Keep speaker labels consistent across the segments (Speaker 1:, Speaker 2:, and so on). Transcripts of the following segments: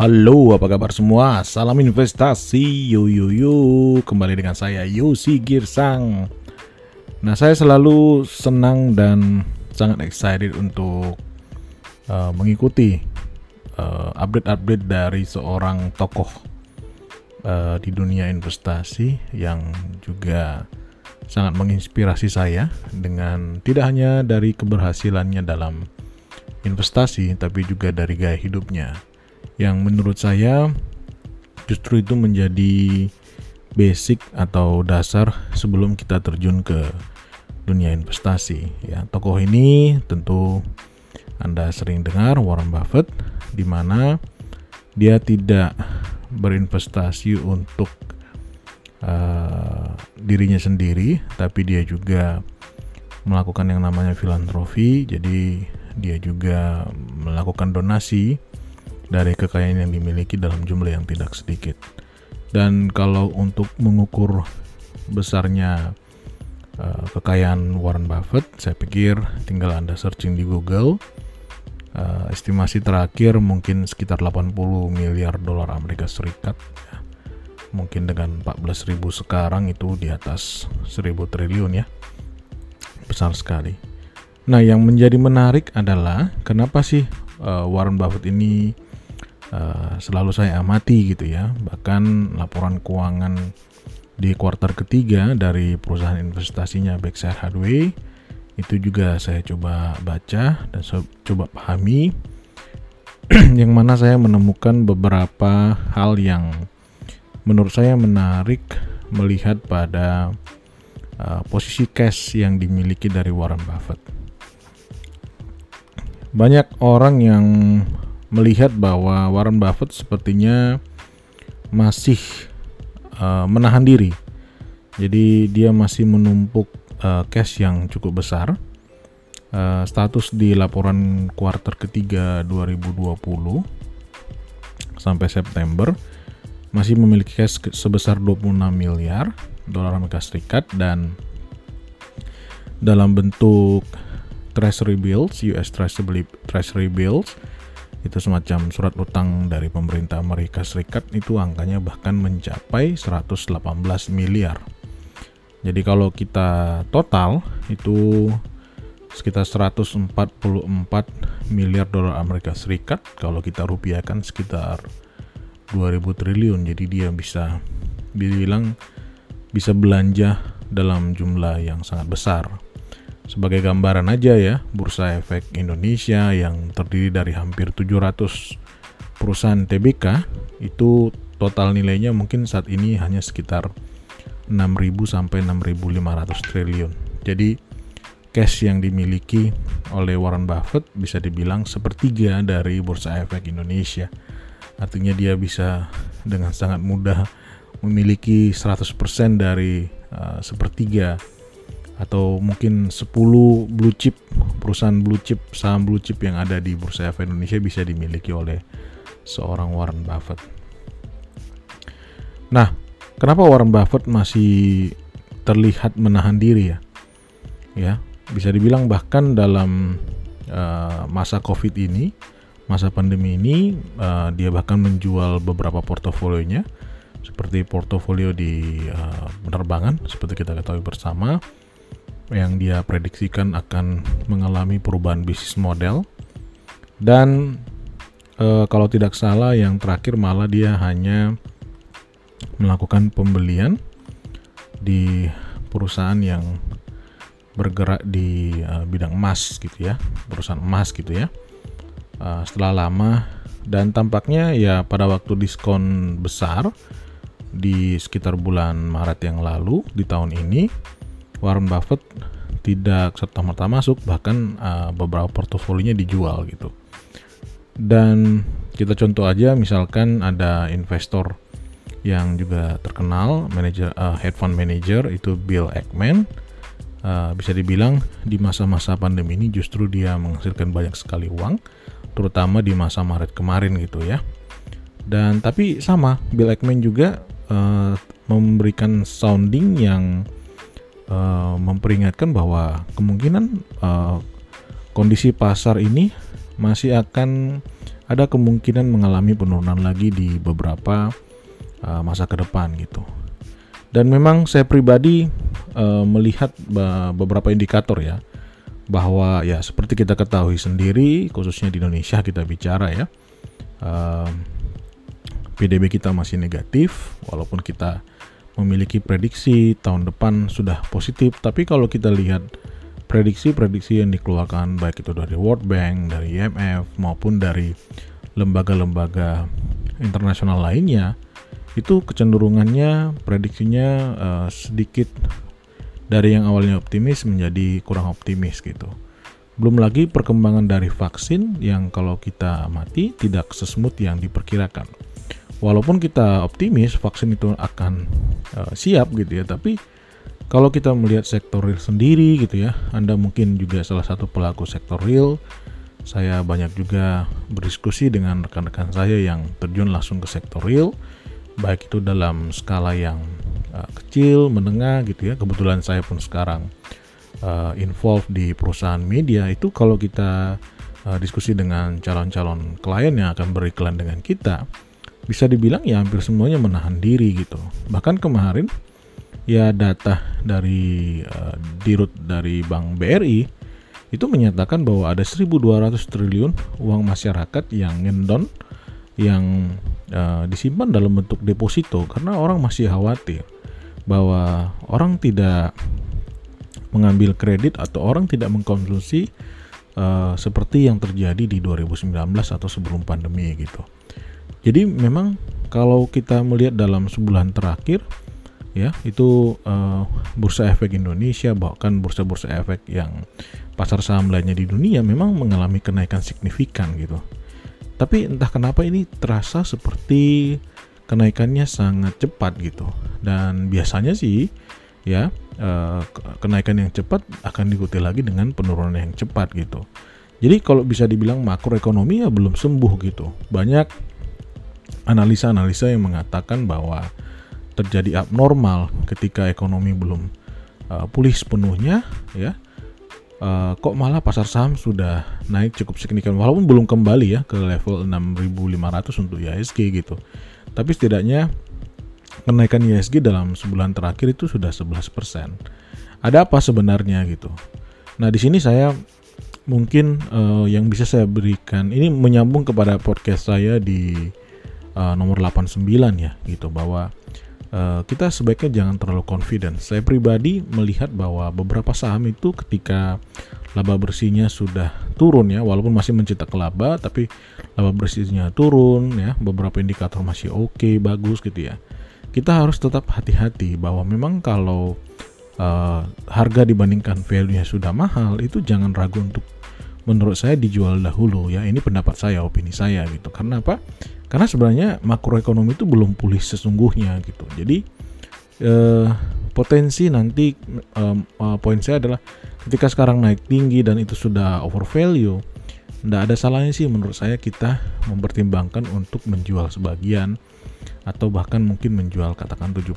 Speaker 1: Halo, apa kabar semua? Salam investasi, yo yo yo. Kembali dengan saya Yosi Girsang. Nah, saya selalu senang dan sangat excited untuk uh, mengikuti uh, update-update dari seorang tokoh uh, di dunia investasi yang juga sangat menginspirasi saya dengan tidak hanya dari keberhasilannya dalam investasi, tapi juga dari gaya hidupnya yang menurut saya justru itu menjadi basic atau dasar sebelum kita terjun ke dunia investasi ya. Tokoh ini tentu anda sering dengar Warren Buffett di mana dia tidak berinvestasi untuk uh, dirinya sendiri tapi dia juga melakukan yang namanya filantropi. Jadi dia juga melakukan donasi dari kekayaan yang dimiliki dalam jumlah yang tidak sedikit. Dan kalau untuk mengukur besarnya uh, kekayaan Warren Buffett, saya pikir tinggal Anda searching di Google. Uh, estimasi terakhir mungkin sekitar 80 miliar dolar Amerika Serikat. Ya. Mungkin dengan 14.000 sekarang itu di atas 1000 triliun ya. Besar sekali. Nah, yang menjadi menarik adalah kenapa sih uh, Warren Buffett ini uh, selalu saya amati gitu ya. Bahkan laporan keuangan di kuartal ketiga dari perusahaan investasinya Berkshire Hathaway itu juga saya coba baca dan saya coba pahami yang mana saya menemukan beberapa hal yang menurut saya menarik melihat pada uh, posisi cash yang dimiliki dari Warren Buffett. Banyak orang yang melihat bahwa Warren Buffett sepertinya masih uh, menahan diri. Jadi dia masih menumpuk uh, cash yang cukup besar. Uh, status di laporan kuartal ketiga 2020 sampai September masih memiliki cash sebesar 26 miliar dolar Amerika Serikat dan dalam bentuk treasury bills, US treasury, treasury bills itu semacam surat utang dari pemerintah Amerika Serikat itu angkanya bahkan mencapai 118 miliar. Jadi kalau kita total itu sekitar 144 miliar dolar Amerika Serikat kalau kita rupiahkan sekitar 2000 triliun. Jadi dia bisa dibilang bisa belanja dalam jumlah yang sangat besar. Sebagai gambaran aja ya, Bursa Efek Indonesia yang terdiri dari hampir 700 perusahaan TBK itu total nilainya mungkin saat ini hanya sekitar 6.000 sampai 6.500 triliun. Jadi cash yang dimiliki oleh Warren Buffett bisa dibilang sepertiga dari Bursa Efek Indonesia. Artinya dia bisa dengan sangat mudah memiliki 100% dari uh, sepertiga atau mungkin 10 blue chip perusahaan blue chip saham blue chip yang ada di Bursa Efek Indonesia bisa dimiliki oleh seorang Warren Buffett. Nah, kenapa Warren Buffett masih terlihat menahan diri ya? Ya, bisa dibilang bahkan dalam uh, masa Covid ini, masa pandemi ini, uh, dia bahkan menjual beberapa portofolionya seperti portofolio di uh, penerbangan seperti kita ketahui bersama yang dia prediksikan akan mengalami perubahan bisnis model. Dan e, kalau tidak salah yang terakhir malah dia hanya melakukan pembelian di perusahaan yang bergerak di e, bidang emas gitu ya perusahaan emas gitu ya. E, setelah lama dan tampaknya ya pada waktu diskon besar di sekitar bulan Maret yang lalu di tahun ini Warren Buffett tidak serta-merta masuk bahkan uh, beberapa portofolinya dijual gitu. Dan kita contoh aja misalkan ada investor yang juga terkenal manager uh, hedge fund manager itu Bill Ackman. Uh, bisa dibilang di masa-masa pandemi ini justru dia menghasilkan banyak sekali uang terutama di masa Maret kemarin gitu ya. Dan tapi sama Bill Ackman juga uh, memberikan sounding yang uh, memperingatkan bahwa kemungkinan uh, kondisi pasar ini masih akan ada kemungkinan mengalami penurunan lagi di beberapa uh, masa ke depan gitu. Dan memang saya pribadi uh, melihat beberapa indikator ya bahwa ya seperti kita ketahui sendiri khususnya di Indonesia kita bicara ya uh, PDB kita masih negatif walaupun kita memiliki prediksi tahun depan sudah positif tapi kalau kita lihat prediksi-prediksi yang dikeluarkan baik itu dari World Bank, dari IMF maupun dari lembaga-lembaga internasional lainnya itu kecenderungannya prediksinya uh, sedikit dari yang awalnya optimis menjadi kurang optimis gitu. Belum lagi perkembangan dari vaksin yang kalau kita mati tidak sesmooth yang diperkirakan. Walaupun kita optimis vaksin itu akan uh, siap gitu ya, tapi kalau kita melihat sektor real sendiri gitu ya, Anda mungkin juga salah satu pelaku sektor real. Saya banyak juga berdiskusi dengan rekan-rekan saya yang terjun langsung ke sektor real baik itu dalam skala yang uh, kecil, menengah gitu ya. Kebetulan saya pun sekarang uh, involved di perusahaan media itu kalau kita diskusi dengan calon-calon klien yang akan beriklan dengan kita, bisa dibilang ya hampir semuanya menahan diri gitu. Bahkan kemarin ya data dari uh, dirut dari Bank BRI itu menyatakan bahwa ada 1.200 triliun uang masyarakat yang ngendon yang uh, disimpan dalam bentuk deposito karena orang masih khawatir bahwa orang tidak mengambil kredit atau orang tidak mengkonsumsi uh, seperti yang terjadi di 2019 atau sebelum pandemi gitu. Jadi memang kalau kita melihat dalam sebulan terakhir ya itu uh, bursa efek Indonesia bahkan bursa-bursa efek yang pasar saham lainnya di dunia memang mengalami kenaikan signifikan gitu. Tapi entah kenapa ini terasa seperti kenaikannya sangat cepat gitu. Dan biasanya sih ya eh, kenaikan yang cepat akan diikuti lagi dengan penurunan yang cepat gitu. Jadi kalau bisa dibilang makroekonomi ya belum sembuh gitu. Banyak analisa-analisa yang mengatakan bahwa terjadi abnormal ketika ekonomi belum uh, pulih sepenuhnya ya uh, kok malah pasar saham sudah naik cukup signifikan walaupun belum kembali ya ke level 6500 untuk IHSG gitu. Tapi setidaknya kenaikan IHSG dalam sebulan terakhir itu sudah 11%. Ada apa sebenarnya gitu. Nah, di sini saya mungkin uh, yang bisa saya berikan ini menyambung kepada podcast saya di uh, nomor 89 ya gitu bahwa uh, kita sebaiknya jangan terlalu confident. Saya pribadi melihat bahwa beberapa saham itu ketika laba bersihnya sudah turun ya, walaupun masih mencetak laba, tapi laba bersihnya turun ya, beberapa indikator masih oke, okay, bagus gitu ya. Kita harus tetap hati-hati bahwa memang kalau uh, harga dibandingkan value-nya sudah mahal, itu jangan ragu untuk menurut saya dijual dahulu ya. Ini pendapat saya, opini saya gitu. Karena apa? Karena sebenarnya makroekonomi itu belum pulih sesungguhnya gitu. Jadi eh, potensi nanti eh, poin saya adalah ketika sekarang naik tinggi dan itu sudah over value, tidak ada salahnya sih menurut saya kita mempertimbangkan untuk menjual sebagian atau bahkan mungkin menjual katakan 70%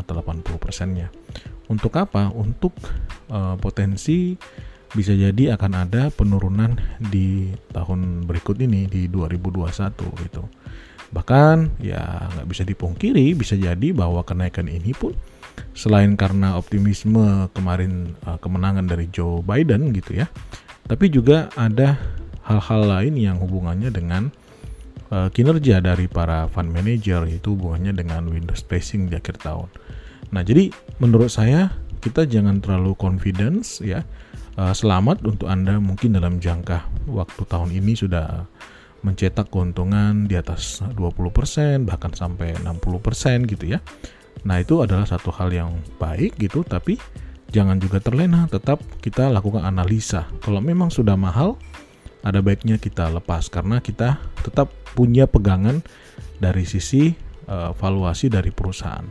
Speaker 1: atau 80% nya. Untuk apa? Untuk uh, potensi bisa jadi akan ada penurunan di tahun berikut ini di 2021 gitu. Bahkan ya nggak bisa dipungkiri bisa jadi bahwa kenaikan ini pun selain karena optimisme kemarin uh, kemenangan dari Joe Biden gitu ya, tapi juga ada hal-hal lain yang hubungannya dengan uh, kinerja dari para fund manager itu hubungannya dengan Windows pricing di akhir tahun. Nah jadi menurut saya kita jangan terlalu confidence ya uh, selamat untuk Anda mungkin dalam jangka waktu tahun ini sudah mencetak keuntungan di atas 20% bahkan sampai 60% gitu ya. Nah, itu adalah satu hal yang baik gitu tapi jangan juga terlena, tetap kita lakukan analisa. Kalau memang sudah mahal, ada baiknya kita lepas karena kita tetap punya pegangan dari sisi uh, valuasi dari perusahaan.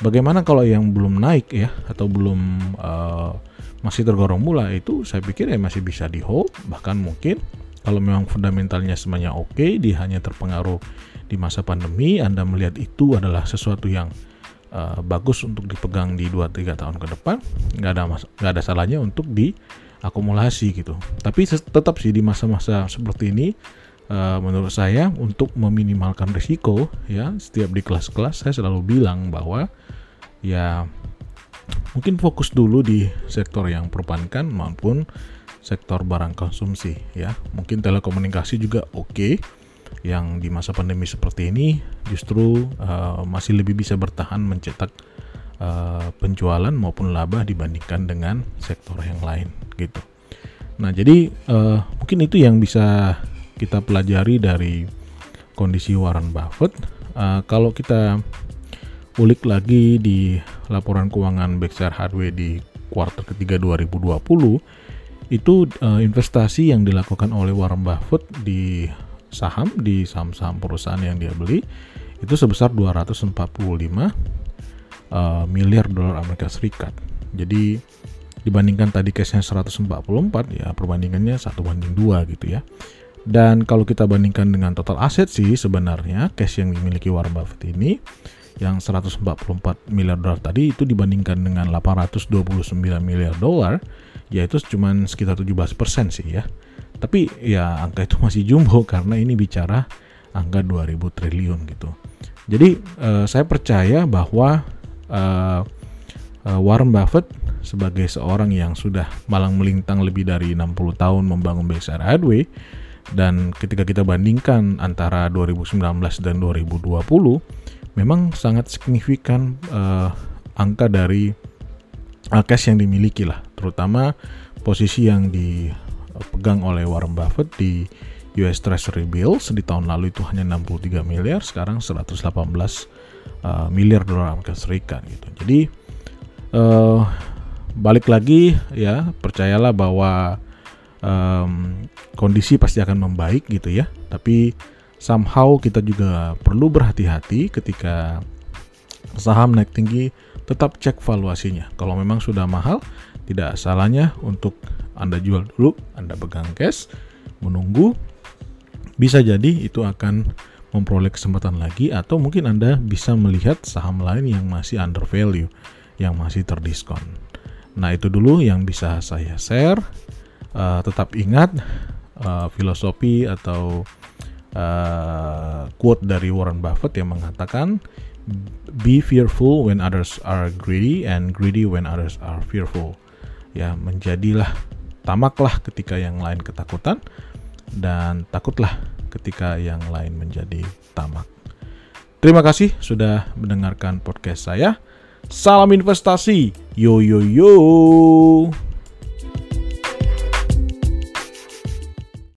Speaker 1: Bagaimana kalau yang belum naik ya atau belum uh, masih tergolong mula itu saya pikir ya masih bisa di hold bahkan mungkin kalau memang fundamentalnya semuanya oke okay, dia hanya terpengaruh di masa pandemi Anda melihat itu adalah sesuatu yang uh, bagus untuk dipegang di 2-3 tahun ke depan nggak ada nggak ada salahnya untuk diakumulasi gitu. Tapi tetap sih di masa-masa seperti ini uh, menurut saya untuk meminimalkan risiko ya setiap di kelas-kelas saya selalu bilang bahwa ya mungkin fokus dulu di sektor yang perbankan maupun sektor barang konsumsi ya mungkin telekomunikasi juga oke okay. yang di masa pandemi seperti ini justru uh, masih lebih bisa bertahan mencetak uh, penjualan maupun laba dibandingkan dengan sektor yang lain gitu nah jadi uh, mungkin itu yang bisa kita pelajari dari kondisi Warren Buffett uh, kalau kita ulik lagi di laporan keuangan Berkshire Hathaway di kuartal ketiga 2020 itu uh, investasi yang dilakukan oleh Warren Buffett di saham di saham-saham perusahaan yang dia beli itu sebesar 245 uh, eh, miliar dolar Amerika Serikat. Jadi dibandingkan tadi cashnya 144 ya perbandingannya satu banding dua gitu ya. Dan kalau kita bandingkan dengan total aset sih sebenarnya cash yang dimiliki Warren Buffett ini yang 144 miliar dolar tadi itu dibandingkan dengan 829 miliar dolar yaitu cuma sekitar 17% sih ya. Tapi ya angka itu masih jumbo karena ini bicara angka 2000 triliun gitu. Jadi uh, saya percaya bahwa uh, uh, Warren Buffett sebagai seorang yang sudah malang melintang lebih dari 60 tahun membangun Berkshire Hathaway dan ketika kita bandingkan antara 2019 dan 2020 memang sangat signifikan uh, angka dari uh, cash yang dimiliki lah, terutama posisi yang dipegang oleh Warren Buffett di US Treasury Bills di tahun lalu itu hanya 63 miliar, sekarang 118 uh, miliar dolar Amerika Serikat gitu. Jadi uh, balik lagi ya percayalah bahwa um, kondisi pasti akan membaik gitu ya. Tapi somehow kita juga perlu berhati-hati ketika saham naik tinggi tetap cek valuasinya. Kalau memang sudah mahal, tidak salahnya untuk Anda jual dulu, Anda pegang cash, menunggu. Bisa jadi itu akan memperoleh kesempatan lagi atau mungkin Anda bisa melihat saham lain yang masih under value, yang masih terdiskon. Nah, itu dulu yang bisa saya share. Uh, tetap ingat uh, filosofi atau uh, quote dari Warren Buffett yang mengatakan be fearful when others are greedy and greedy when others are fearful. Ya, menjadilah tamaklah ketika yang lain ketakutan dan takutlah ketika yang lain menjadi tamak. Terima kasih sudah mendengarkan podcast saya. Salam investasi. Yo yo yo.